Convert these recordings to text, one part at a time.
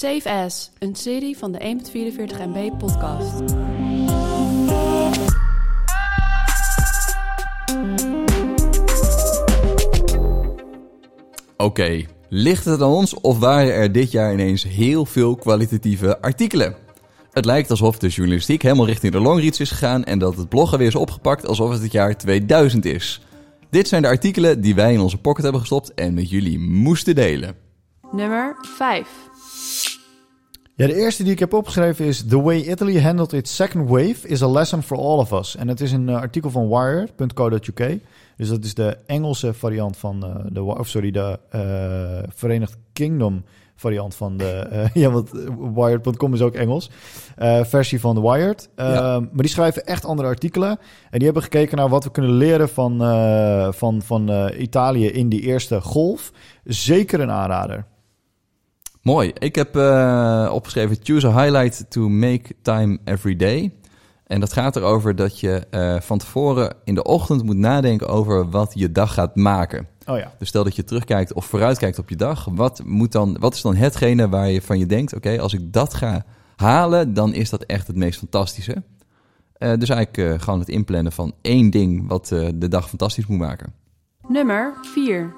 Safe As, een serie van de 1.44 MB podcast. Oké, ligt het aan ons of waren er dit jaar ineens heel veel kwalitatieve artikelen? Het lijkt alsof de journalistiek helemaal richting de longreads is gegaan en dat het bloggen weer is opgepakt alsof het het jaar 2000 is. Dit zijn de artikelen die wij in onze pocket hebben gestopt en met jullie moesten delen. Nummer 5. Ja, de eerste die ik heb opgeschreven is The way Italy handled its second wave is a lesson for all of us. En het is een uh, artikel van Wired.co.uk. Dus dat is de Engelse variant van uh, de, of sorry, de uh, Verenigd Kingdom variant van de, ja, want Wired.com is ook Engels, versie van de Wired. Ja. Maar die schrijven echt andere artikelen. En die hebben gekeken naar wat we kunnen leren van, van, van Italië in die eerste golf. Zeker een aanrader. Mooi. Ik heb uh, opgeschreven: choose a highlight to make time every day. En dat gaat erover dat je uh, van tevoren in de ochtend moet nadenken over wat je dag gaat maken. Oh ja. Dus stel dat je terugkijkt of vooruitkijkt op je dag. Wat, moet dan, wat is dan hetgene waar je van je denkt: oké, okay, als ik dat ga halen, dan is dat echt het meest fantastische. Uh, dus eigenlijk gewoon het inplannen van één ding wat de dag fantastisch moet maken. Nummer 4.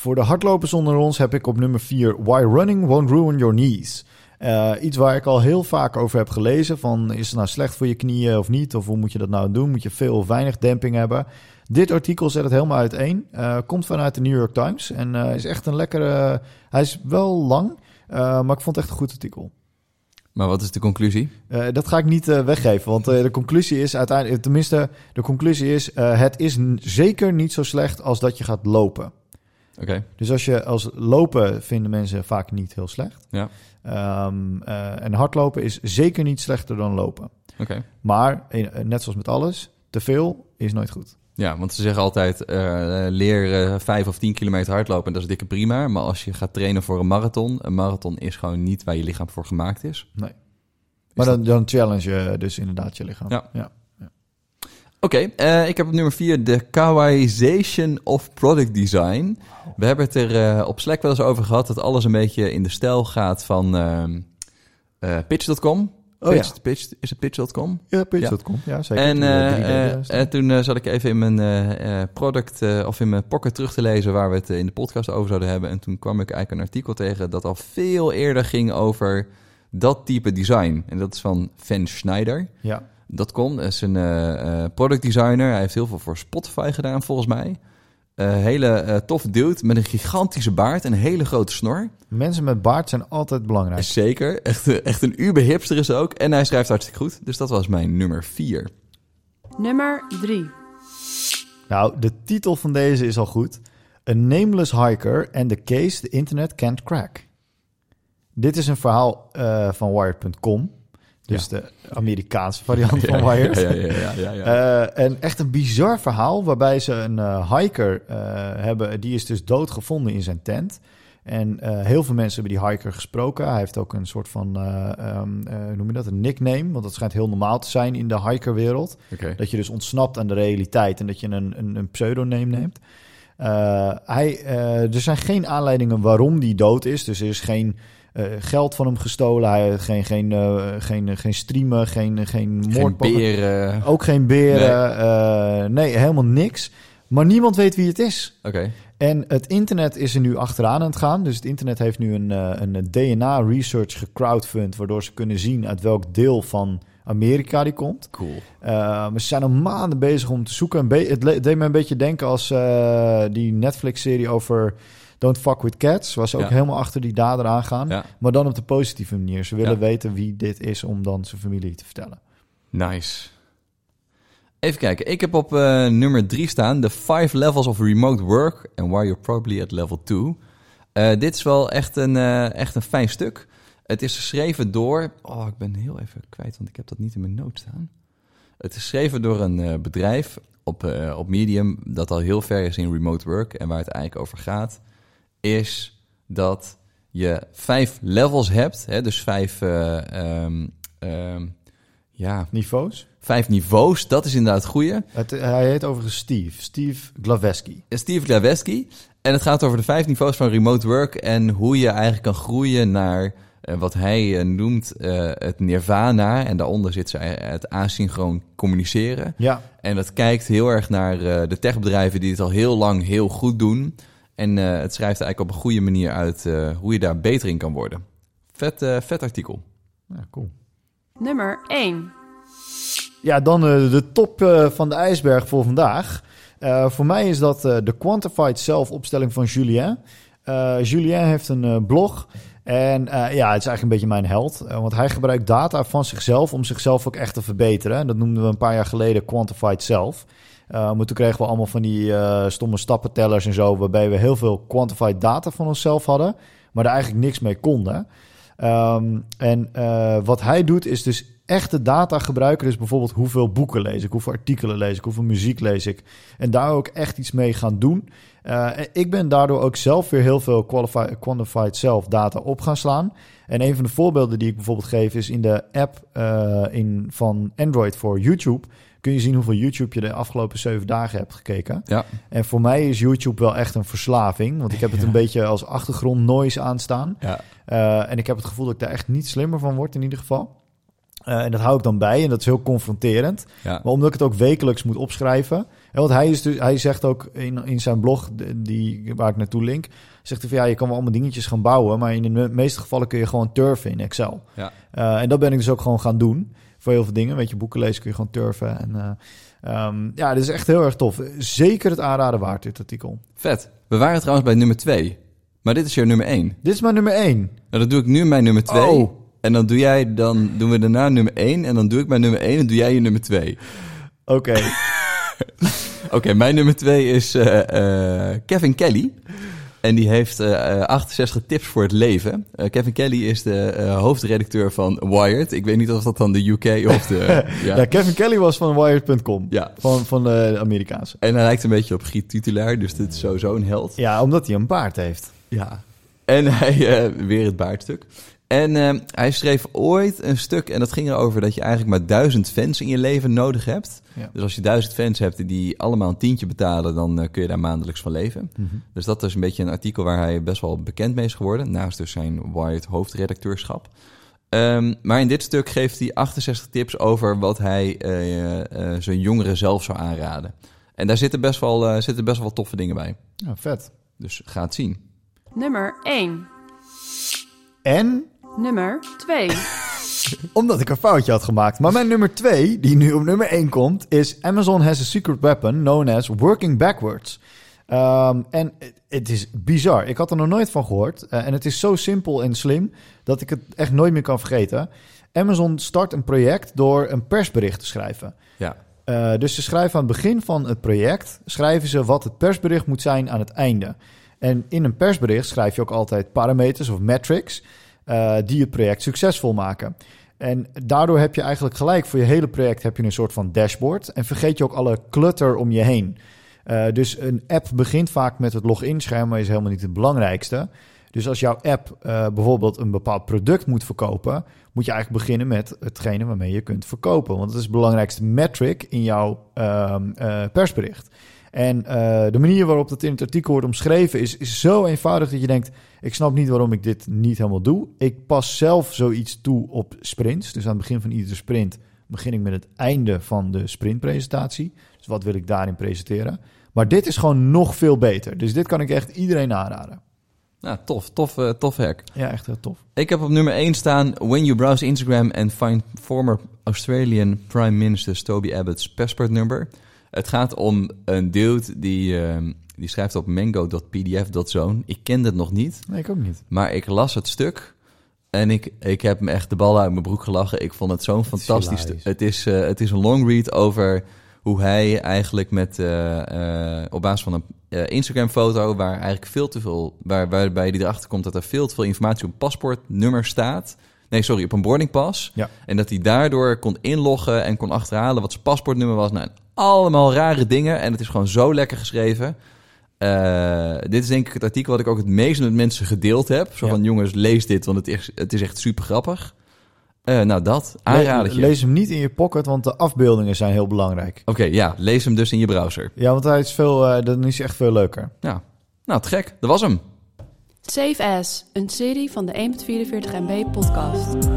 Voor de hardlopers onder ons heb ik op nummer 4 Why Running Won't Ruin Your Knees. Uh, iets waar ik al heel vaak over heb gelezen. Van is het nou slecht voor je knieën of niet? Of hoe moet je dat nou doen? Moet je veel of weinig demping hebben? Dit artikel zet het helemaal uiteen. Uh, komt vanuit de New York Times. En uh, is echt een lekkere... hij is wel lang, maar ik vond het echt een goed artikel. Maar wat is de conclusie? Uh, dat ga ik niet uh, weggeven, want uh, de conclusie is uiteindelijk, tenminste, de conclusie is: het is zeker niet zo slecht als dat je gaat lopen. Okay. Dus als je als lopen vinden mensen vaak niet heel slecht. Ja. Um, uh, en hardlopen is zeker niet slechter dan lopen. Okay. Maar net zoals met alles, te veel is nooit goed. Ja, want ze zeggen altijd: uh, leer uh, vijf of tien kilometer hardlopen en dat is dikke prima. Maar als je gaat trainen voor een marathon, een marathon is gewoon niet waar je lichaam voor gemaakt is. Nee. Maar dan, dan challenge je dus inderdaad je lichaam. Ja. ja. Oké, okay, uh, ik heb op nummer 4 de Kawaization of Product Design. We hebben het er uh, op Slack wel eens over gehad dat alles een beetje in de stijl gaat van uh, Pitch.com. Oh pitch, ja. pitch, is het Pitch.com? Ja, Pitch.com. Ja. ja, zeker. En uh, toen zat ik even in mijn product of in mijn pocket terug te lezen waar we het in de podcast over zouden hebben. En toen kwam ik eigenlijk een artikel tegen dat al veel eerder ging over dat type design. En dat is van Van Schneider. Ja. .com is een uh, product designer. Hij heeft heel veel voor Spotify gedaan, volgens mij. Uh, hele uh, toffe dude met een gigantische baard en een hele grote snor. Mensen met baard zijn altijd belangrijk. Zeker. Echt, echt een uber hipster is ook. En hij schrijft hartstikke goed. Dus dat was mijn nummer 4. Nummer 3. Nou, de titel van deze is al goed. A Nameless Hiker and the Case the Internet Can't Crack. Dit is een verhaal uh, van Wired.com. Dus ja. de Amerikaanse variant van Wired. Ja, ja, ja. ja, ja uh, en echt een bizar verhaal waarbij ze een uh, hiker uh, hebben. Die is dus doodgevonden in zijn tent. En heel veel mensen hebben die hiker gesproken. Hij heeft ook een soort van, um, noem je dat, een nickname. Want dat schijnt heel normaal te zijn in de hikerwereld. Okay. Dat je dus ontsnapt aan de realiteit en dat je een, een, een pseudoneem neemt. hij, er zijn geen aanleidingen waarom die dood is. Dus er is geen... Uh, geld van hem gestolen. Hij geen, geen, uh, geen, geen streamen, geen, geen beren. Ook geen beren. Nee. Uh, nee. helemaal niks. Maar niemand weet wie het is. Oké. Okay. En het internet is er nu achteraan aan het gaan. Dus het internet heeft nu een, een DNA-research gecrowdfund... waardoor ze kunnen zien uit welk deel van Amerika die komt. Cool. Uh, we zijn al maanden bezig om te zoeken. Het deed me een beetje denken als uh, die Netflix-serie over Don't Fuck With Cats. Was ook Ja. helemaal achter die dader aangaan. Ja. Maar dan op de positieve manier. Ze willen Ja. weten wie dit is om dan zijn familie te vertellen. Nice. Even kijken. Ik heb op uh, nummer 3 staan... The Five Levels of Remote Work and Why You're Probably at Level 2. Uh, dit is wel echt een, uh, echt een fijn stuk. Het is geschreven door... Oh, ik ben heel even kwijt, want ik heb dat niet in mijn noot staan. Het is geschreven door een bedrijf op, op Medium... dat al heel ver is in remote work. En waar het eigenlijk over gaat... is dat je vijf levels hebt. Hè, dus vijf... Um, um, ja, niveaus. vijf niveaus. Dat is inderdaad het goede. Het, hij heet overigens Steve. Steve Glaveski. Steve Glaveski. En het gaat over de vijf niveaus van remote work en hoe je eigenlijk kan groeien naar eh, wat hij eh, noemt eh, het nirvana. En daaronder zit het asynchroon communiceren. Ja, En dat kijkt heel erg naar eh, de techbedrijven die het al heel lang heel goed doen. En eh, het schrijft eigenlijk op een goede manier uit eh, hoe je daar beter in kan worden. Vet, eh, vet artikel. ja cool. Nummer 1. Ja, dan eh, de top eh, van de ijsberg voor vandaag. Eh, voor mij is dat eh, de Quantified Self-opstelling van Julien. Eh, Julien heeft een eh, blog. En eh, ja, het is eigenlijk een beetje mijn held. Want hij gebruikt data van zichzelf om zichzelf ook echt te verbeteren. En dat noemden we een paar jaar geleden Quantified Self. Eh, maar toen kregen we allemaal van die eh, stomme stappentellers en zo... waarbij we heel veel quantified data van onszelf hadden... maar er eigenlijk niks mee konden. Ehm, en eh, wat hij doet is dus echte data gebruiken. Dus bijvoorbeeld hoeveel boeken lees ik, hoeveel artikelen lees ik, hoeveel muziek lees ik. En daar ook echt iets mee gaan doen. Eh, ik ben daardoor ook zelf weer heel veel qualifi- quantified self data op gaan slaan. En een van de voorbeelden die ik bijvoorbeeld geef is in de app eh, in, van Android voor YouTube. Kun je zien hoeveel YouTube je de afgelopen zeven dagen hebt gekeken. Ja, En voor mij is YouTube wel echt een verslaving. Want ik heb het Ja. een beetje als achtergrond noise aanstaan. ja. Uh, en ik heb het gevoel dat ik daar echt niet slimmer van word in ieder geval. Uh, en dat hou ik dan bij en dat is heel confronterend. ja. Maar omdat ik het ook wekelijks moet opschrijven. En want hij, is dus, hij zegt ook in, in zijn blog, die, waar ik naartoe link... zegt hij van ja, je kan wel allemaal dingetjes gaan bouwen... maar in de me- meeste gevallen kun je gewoon turven in Excel. Ja. Uh, en dat ben ik dus ook gewoon gaan doen. Voor heel veel dingen. Weet je, boeken lezen kun je gewoon turven. En, uh, um, ja, dit is echt heel erg tof. Zeker het aanraden waard, dit artikel. Vet. We waren trouwens bij nummer 2. Maar dit is jouw nummer 1. Dit is mijn nummer 1. Nou, dan doe ik nu mijn nummer 2. Oh. En dan doe jij, dan doen we daarna nummer 1. En dan doe ik mijn nummer 1 en doe jij je nummer 2. Oké. Oké, mijn nummer 2 is eh, eh, Kevin Kelly. En die heeft eh, eh, 68 tips voor het leven. Kevin Kelly is de hoofdredacteur van Wired. Ik weet niet of dat dan de UK of de... ja. ja. Kevin Kelly was van Wired.com. ja. Van, van de Amerikaanse. En hij lijkt een beetje op Giet Titulaar, dus dit is sowieso een held. Ja, omdat hij een baard heeft. Ja. En hij, weer het baardstuk. En eh, hij schreef ooit een stuk en dat ging erover dat je eigenlijk maar duizend fans in je leven nodig hebt. Ja. Dus als je duizend fans hebt die allemaal een tientje betalen, dan eh, kun je daar maandelijks van leven. Dus dat is een beetje een artikel waar hij best wel bekend mee is geworden. Naast dus zijn Wired hoofdredacteurschap. Ehm, maar in dit stuk geeft hij 68 tips over wat hij eh, eh, zijn jongeren zelf zou aanraden. En daar zitten best wel, eh, zitten best wel toffe dingen bij. Ja, vet. Dus ga het zien. Nummer 1. En Nummer 2. omdat ik een foutje had gemaakt. Maar mijn nummer 2, die nu op nummer 1 komt, is Amazon has a secret weapon known as working backwards. Um, en het- het is bizar. Ik had er nog nooit van gehoord. Uh, en het is zo simpel en slim dat ik het echt nooit meer kan vergeten. Amazon start een project door een persbericht te schrijven. Ja. Uh, dus ze schrijven aan het begin van het project, schrijven ze wat het persbericht moet zijn aan het einde. En in een persbericht schrijf je ook altijd parameters of metrics uh, die het project succesvol maken. En daardoor heb je eigenlijk gelijk voor je hele project heb je een soort van dashboard en vergeet je ook alle clutter om je heen. Uh, dus een app begint vaak met het login-scherm, maar is helemaal niet het belangrijkste. Dus als jouw app uh, bijvoorbeeld een bepaald product moet verkopen, moet je eigenlijk beginnen met hetgene waarmee je kunt verkopen. Want dat is de belangrijkste metric in jouw uh, persbericht. En uh, de manier waarop dat in het artikel wordt omschreven is, is zo eenvoudig dat je denkt: ik snap niet waarom ik dit niet helemaal doe. Ik pas zelf zoiets toe op sprints. Dus aan het begin van iedere sprint begin ik met het einde van de sprintpresentatie. Dus wat wil ik daarin presenteren? Maar dit is gewoon nog veel beter. Dus dit kan ik echt iedereen aanraden. Nou, tof, tof, uh, tof hack. Ja, echt heel tof. Ik heb op nummer 1 staan... When you browse Instagram and find former Australian Prime Minister Toby Abbott's passport number. Het gaat om een dude die, uh, die schrijft op mango.pdf.zone. Ik kende het nog niet. Nee, ik ook niet. Maar ik las het stuk... En ik, ik heb me echt de bal uit mijn broek gelachen. Ik vond het zo'n fantastisch... hilarisch. Het is, uh, het is een long read over hoe hij eigenlijk met, uh, uh, op basis van een Instagram-foto, waar eigenlijk veel te veel, waar, waarbij hij erachter komt dat er veel te veel informatie op een paspoortnummer staat. Nee, sorry, op een boardingpas. Ja. En dat hij daardoor kon inloggen en kon achterhalen wat zijn paspoortnummer was. Nou, allemaal rare dingen. En het is gewoon zo lekker geschreven. Uh, dit is denk ik het artikel wat ik ook het meest met mensen gedeeld heb. Zo Ja. van, jongens, lees dit, want het is, het is echt super grappig. Eh, nou, dat. Le- Aanradertje. lees hem niet in je pocket, want de afbeeldingen zijn heel belangrijk. Oké, ja. Lees hem dus in je browser. Ja, want hij is veel, eh, dan is hij echt veel leuker. Ja. Nou, te gek. Dat was hem. Save As, een serie van de 1.44 MB podcast.